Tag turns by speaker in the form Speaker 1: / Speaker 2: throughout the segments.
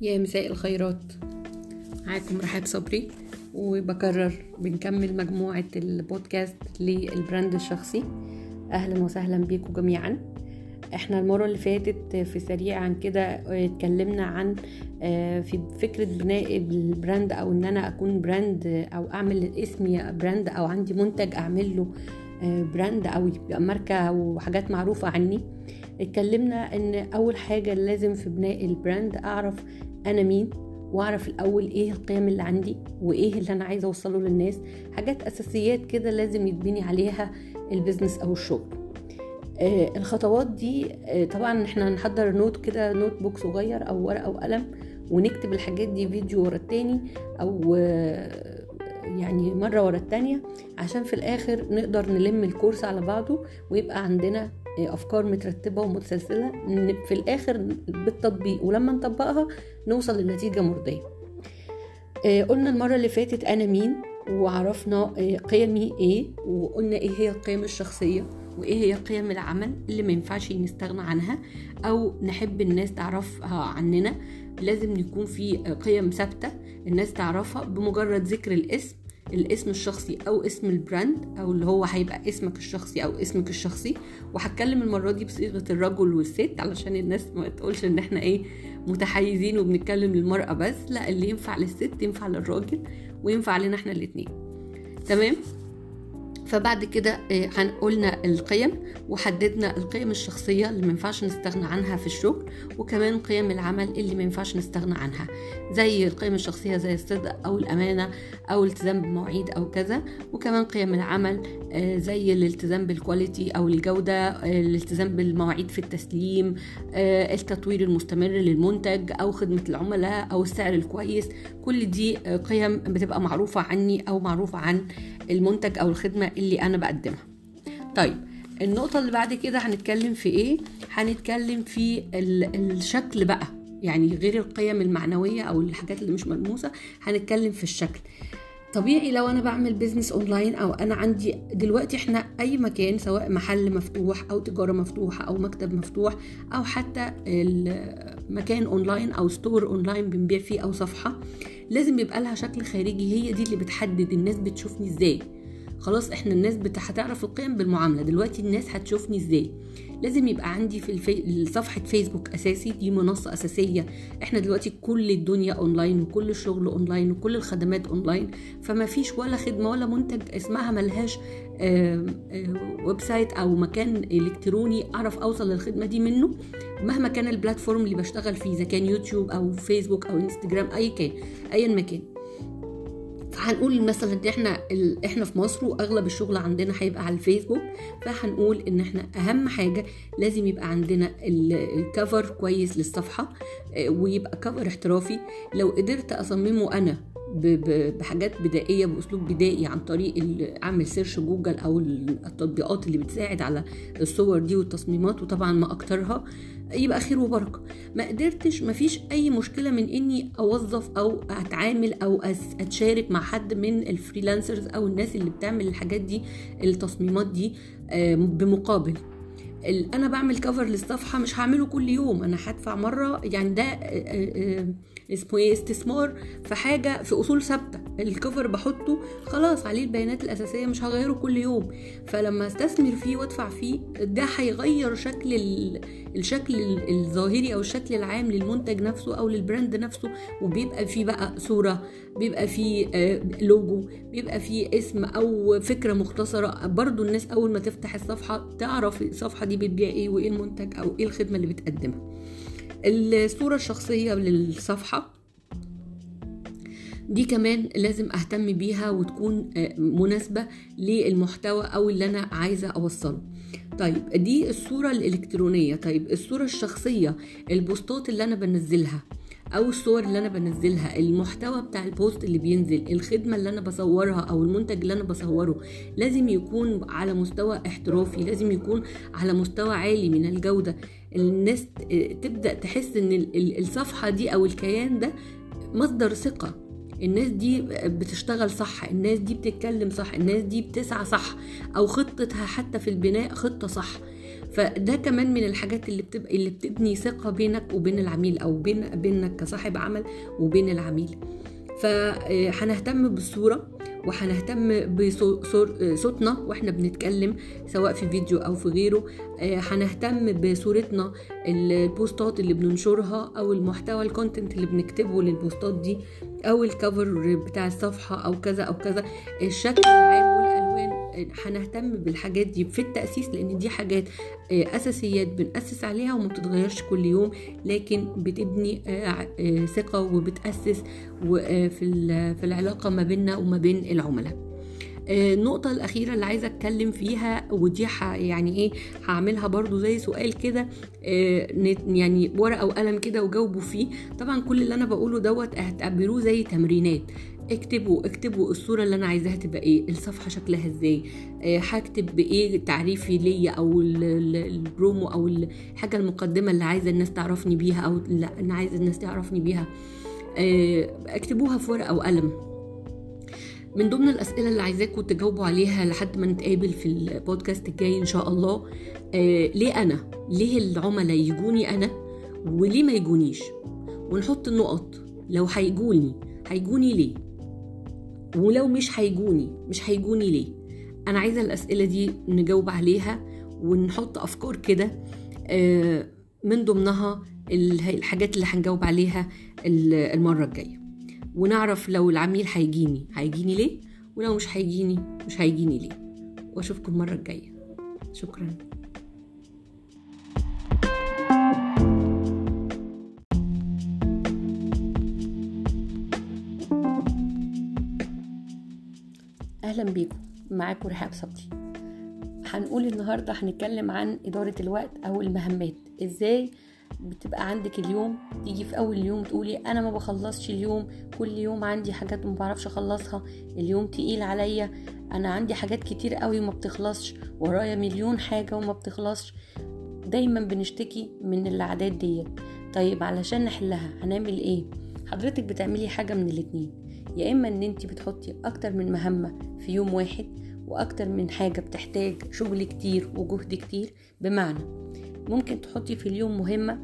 Speaker 1: يا مساء الخيرات. معاكم رحاب صبري وبكرر بنكمل مجموعة البودكاست لل brand الشخصي. أهلا وسهلا بيكم جميعا. إحنا المرة اللي فاتت في سريعا كده اتكلمنا عن في فكرة بناء ال brand أو إن أنا أكون brand أو أعمل اسمي brand أو عندي منتج أعمل له brand أو يبقى ماركة أو حاجات معروفة عني. اتكلمنا إن أول حاجة لازم في بناء ال brand أعرف أنا مين وأعرف الأول إيه القيم اللي عندي وإيه اللي أنا عايزة أوصله للناس. حاجات أساسيات كده لازم يتبني عليها ال business أو الشغل. آه الخطوات دي آه طبعا إحنا هنحضر note كده notebook صغير أو ورقة وقلم ونكتب الحاجات دي فيديو ورا التاني أو آه يعني مرة ورا التانية عشان في الآخر نقدر نلم ال course على بعضه ويبقى عندنا أفكار مترتبة ومتسلسلة في الآخر بالتطبيق ولما نطبقها نوصل لنتيجة مرضية. قلنا المرة اللي فاتت أنا مين وعرفنا قيمي إيه وقلنا إيه هي القيم الشخصية وإيه هي قيم العمل اللي ما ينفعش نستغنى عنها أو نحب الناس تعرفها عننا. لازم يكون في قيم ثابتة الناس تعرفها بمجرد ذكر الاسم الاسم الشخصي أو اسم البراند أو اللي هو هيبقى اسمك الشخصي أو اسمك الشخصي. وهتكلم المرة دي بصيغة الرجل والست علشان الناس ما تقولش إن إحنا إيه متحيزين وبنتكلم للمرأة بس. لا اللي ينفع للست ينفع للراجل وينفع لنا إحنا الاتنين. تمام؟ فبعد كده قلنا القيم وحددنا القيم الشخصية اللي ما ينفعش نستغنى عنها في الشغل وكمان قيم العمل اللي ما ينفعش نستغنى عنها. زي القيم الشخصية زي الصدق أو الأمانة أو الالتزام بمواعيد أو كذا وكمان قيم العمل زي الالتزام بالكواليتي أو الجودة الالتزام بالمواعيد في التسليم التطوير المستمر للمنتج أو خدمة العملاء أو السعر الكويس. كل دي قيم بتبقى معروفة عني أو معروفة عن المنتج أو الخدمة اللي أنا بقدمها. طيب النقطة اللي بعد كده هنتكلم في إيه؟ هنتكلم في الشكل بقى. يعني غير القيم المعنوية أو الحاجات اللي مش ملموسة هنتكلم في الشكل. طبيعي لو أنا بعمل business online أو أنا عندي دلوقتي إحنا أي مكان سواء محل مفتوح أو تجارة مفتوحة أو مكتب مفتوح أو حتى المكان اونلاين أو store online بنبيع فيه أو صفحة لازم يبقى لها شكل خارجي. هي دي اللي بتحدد الناس بتشوفني إزاي. خلاص إحنا الناس بت... هتعرف القيم بالمعاملة. دلوقتي الناس هتشوفني إزاي؟ لازم يبقى عندي في الفي... صفحة فيسبوك أساسي دي منصة أساسية. إحنا دلوقتي كل الدنيا أونلاين وكل الشغل أونلاين وكل الخدمات أونلاين. فما فيش ولا خدمة ولا منتج اسمها ملهاش آه آه website أو مكان إلكتروني أعرف أوصل للخدمة دي منه مهما كان ال platform اللي بشتغل فيه إذا كان يوتيوب أو فيسبوك أو إنستجرام أي كان ايا مكان فهنقول مثلا إن إحنا إحنا في مصر وأغلب الشغل عندنا هيبقى على الفيسبوك فهنقول إن إحنا أهم حاجة لازم يبقى عندنا ال cover كويس للصفحة ويبقى cover احترافي. لو قدرت أصممه أنا بحاجات بدائية بأسلوب بدائي عن طريق أعمل search جوجل أو التطبيقات اللي بتساعد على الصور دي والتصميمات وطبعا ما أكترها يبقى خير وبركة. ما قدرتش ما فيش أي مشكلة من إني أوظف أو أتعامل أو أتشارك مع حد من ال freelancers أو الناس اللي بتعمل الحاجات دي التصميمات دي بمقابل. أنا بعمل cover للصفحة مش هعمله كل يوم أنا هدفع مرة يعني ده اسمه إيه استثمار في حاجة في أصول ثابتة. ال cover بحطه خلاص عليه البيانات الأساسية مش هغيره كل يوم. فلما أستثمر فيه وأدفع فيه ده هيغير شكل الشكل الظاهري أو الشكل العام للمنتج نفسه أو لل brand نفسه. وبيبقى فيه بقى صورة بيبقى فيه لوجو بيبقى فيه اسم أو فكرة مختصرة. برضو الناس أول ما تفتح الصفحة تعرف الصفحة دي بتبيع إيه وإيه المنتج أو إيه الخدمة اللي بتقدمها. الصورة الشخصية للصفحة دي كمان لازم أهتم بيها وتكون مناسبة للمحتوى أو اللي أنا عايزة أوصله. طيب دي الصورة الإلكترونية. طيب الصورة الشخصية البوستات اللي أنا بنزلها أو الصور اللي أنا بنزلها المحتوى بتاع البوست اللي بينزل الخدمة اللي أنا بصورها أو المنتج اللي أنا بصوره لازم يكون على مستوى احترافي لازم يكون على مستوى عالي من الجودة. الناس تبدأ تحس إن الصفحة دي أو الكيان ده مصدر ثقة. الناس دي بتشتغل صح الناس دي بتتكلم صح الناس دي بتسعى صح أو خطتها حتى في البناء خطة صح. فده كمان من الحاجات اللي بتبقى اللي بتبني ثقة بينك وبين العميل أو بين بينك كصاحب عمل وبين العميل. فهنهتم بالصورة وهنهتم بصوتنا وإحنا بنتكلم سواء في فيديو أو في غيره. هنهتم بصورتنا البوستات اللي بننشرها أو المحتوى الكونتنت اللي بنكتبه للبوستات دي أو الكفر بتاع الصفحة أو كذا أو كذا. الشكل العام هنهتم بالحاجات دي في التأسيس لأن دي حاجات أساسيات بنأسس عليها وما بتتغيرش كل يوم لكن بتبني ثقة وبتأسس في في العلاقة ما بيننا وما بين العملاء. النقطة الأخيرة اللي عايزة أتكلم فيها ودي يعني إيه هعملها برضو زي سؤال كده يعني ورقة وقلم كده وجاوبوا فيه. طبعا كل اللي أنا بقوله دوت هتعبروه زي تمرينات. اكتبوا اكتبوا الصورة اللي أنا عايزاها تبقى إيه الصفحة شكلها إزاي هكتب بإيه تعريفي ليا أو البرومو أو الحاجة المقدمة اللي عايزة الناس تعرفني بيها أو لا أنا عايزة الناس تعرفني بيها اكتبوها في ورقة وقلم من ضمن الأسئلة اللي عايزاكم تجاوبوا عليها لحد ما نتقابل في البودكاست الجاي إن شاء الله آه ليه أنا؟ ليه العملاء يجوني أنا وليه ما يجونيش؟ ونحط النقط لو هيجوني هيجوني ليه؟ ولو مش هيجوني مش هيجوني ليه؟ أنا عايزة الأسئلة دي نجاوب عليها ونحط أفكار كده آه من ضمنها الحاجات اللي هنجاوب عليها المرة الجاية. ونعرف لو العميل هيجيني هيجيني ليه؟ ولو مش هيجيني مش هيجيني ليه؟ وأشوفكم المرة الجاية. شكرا. أهلا بيكم. معاكم رحاب صبري. هنقول النهارده هنتكلم عن إدارة الوقت أو المهمات. إزاي بتبقى عندك اليوم تيجي في أول يوم تقولي أنا ما بخلصش اليوم. كل يوم عندي حاجات ما بعرفش أخلصها. اليوم تقيل عليا. أنا عندي حاجات كتير قوي ما بتخلصش. ورايا مليون حاجة وما بتخلصش. دايما بنشتكي من العادات ديت. طيب علشان نحلها هنعمل إيه؟ حضرتك بتعملي حاجة من الاتنين. يا إما إن انت بتحطي أكتر من مهمة في يوم واحد وأكتر من حاجة بتحتاج شغل كتير وجهد كتير بمعنى ممكن تحطي في اليوم مهمة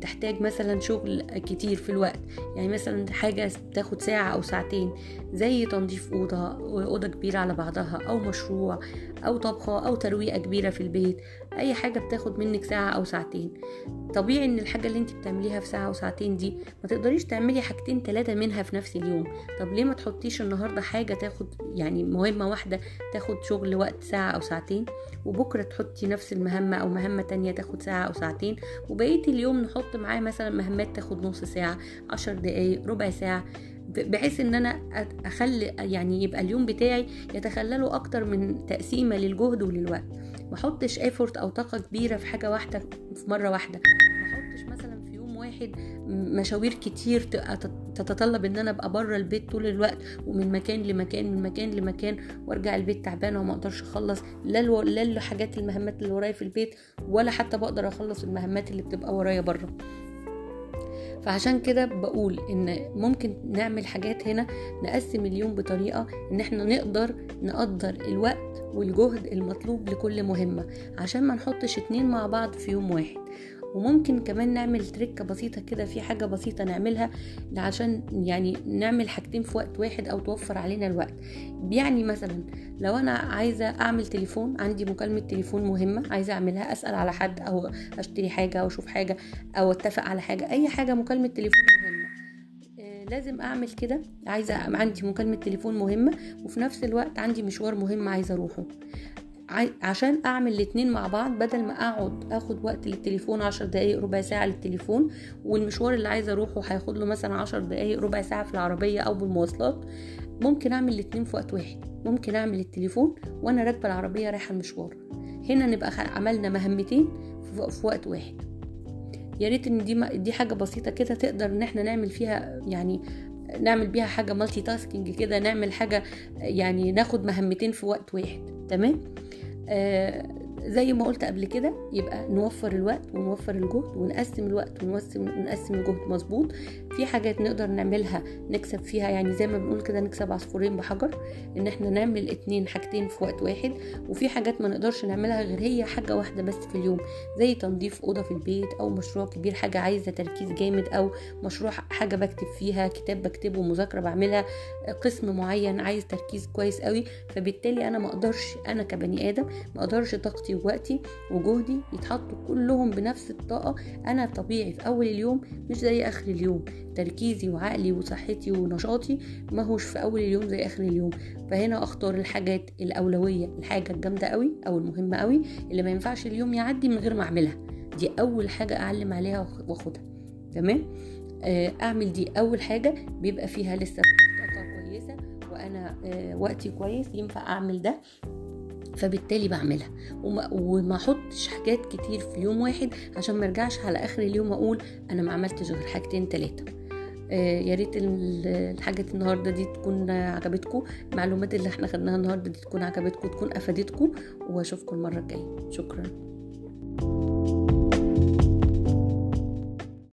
Speaker 1: تحتاج مثلا شغل كتير في الوقت. يعني مثلا حاجة بتاخد ساعة أو ساعتين زي تنظيف أوضة أوضة كبيرة على بعضها أو مشروع أو طبخة أو ترويقة كبيرة في البيت أي حاجة بتاخد منك ساعة أو ساعتين. طبيعي إن الحاجة اللي انت بتعمليها في ساعة أو ساعتين دي ما تقدريش تعملي حاجتين ثلاثة منها في نفس اليوم. طب ليه ما تحطيش النهاردة حاجة تاخد يعني مهمة واحدة تاخد شغل وقت ساعة أو ساعتين وبكرة تحطي نفس المهمة أو مهمة تانية تاخد ساعة أو ساعتين وبقية اليوم نحط معاه مثلا مهمات تاخد نص ساعة عشر دقايق ربع ساعة بحيث إن أنا أخلي يعني يبقى اليوم بتاعي يتخلله أكتر من تقسيمة للجهد وللوقت. ما احطش ايفورت أو طاقة كبيرة في حاجة واحدة في مرة واحدة. ما احطش مثلا في يوم واحد مشاوير كتير تتطلب إن أنا أبقى بره البيت طول الوقت ومن مكان لمكان من مكان لمكان وأرجع البيت تعبانة وما أقدرش أخلص لا لا الحاجات المهمات اللي ورايا في البيت ولا حتى بقدر أخلص المهمات اللي بتبقى ورايا بره. فعشان كده بقول إن ممكن نعمل حاجات هنا نقسم اليوم بطريقة إن إحنا نقدر نقدر الوقت والجهد المطلوب لكل مهمة عشان ما نحطش اتنين مع بعض في يوم واحد. وممكن كمان نعمل تركة بسيطة كده في حاجة بسيطة نعملها عشان يعني نعمل حاجتين في وقت واحد أو توفر علينا الوقت. يعني مثلا لو أنا عايزة أعمل تليفون عندي مكالمة تليفون مهمة عايزة أعملها أسأل على حد أو أشتري حاجة أو أشوف حاجة أو أتفق على حاجة أي حاجة مكالمة تليفون مهمة. لازم أعمل كده. عايزة عندي مكالمة تليفون مهمة وفي نفس الوقت عندي مشوار مهم عايزة أروحه. عشان أعمل الاتنين مع بعض بدل ما أقعد آخد وقت للتليفون عشر دقايق ربع ساعة للتليفون والمشوار اللي عايزة أروحه هياخد له مثلا عشر دقايق ربع ساعة في العربية أو بالمواصلات. ممكن أعمل الاتنين في وقت واحد. ممكن أعمل التليفون وأنا راكبة العربية رايحة المشوار. هنا نبقى عملنا مهمتين في وقت واحد. يا ريت إن دي دي حاجة بسيطة كده تقدر إن إحنا نعمل فيها يعني نعمل بيها حاجة multitasking كده نعمل حاجة يعني ناخد مهمتين في وقت واحد تمام؟ آه زي ما قلت قبل كده يبقى نوفر الوقت ونوفر الجهد ونقسم الوقت ونقسم ونقسم الجهد مظبوط. في حاجات نقدر نعملها نكسب فيها يعني زي ما بنقول كده نكسب عصفورين بحجر إن إحنا نعمل اتنين حاجتين في وقت واحد. وفي حاجات ما نقدرش نعملها غير هي حاجة واحدة بس في اليوم زي تنظيف أوضة في البيت أو مشروع كبير حاجة عايزة تركيز جامد أو مشروع حاجة بكتب فيها كتاب بكتبه مذاكرة بعملها قسم معين عايز تركيز كويس قوي فبالتالي أنا ما أقدرش أنا كبني آدم ما أقدرش طاقتي ووقتي وجهدي يتحطوا كلهم بنفس الطاقة. أنا طبيعي في أول اليوم مش زي آخر اليوم. تركيزي وعقلي وصحتي ونشاطي ما هوش في أول اليوم زي آخر اليوم. فهنا أختار الحاجات الأولوية الحاجة الجامدة قوي أو المهمة قوي اللي ما ينفعش اليوم يعدي من غير ما أعملها. دي أول حاجة أعلم عليها وأخدها. تمام؟ أعمل دي أول حاجة بيبقى فيها لسه طاقة كويسة وأنا وقتي كويس ينفع أعمل ده. فبالتالي بعملها. وما, وما احطش حاجات كتير في يوم واحد عشان ما ارجعش على اخر اليوم أقول أنا ما عملتش غير حاجتين تلاتة. آه يا ريت الحاجات النهارده دي تكون عجبتكم المعلومات اللي إحنا خدناها النهارده دي تكون عجبتكم تكون افادتكم وأشوفكم المرة الجاية. شكرا.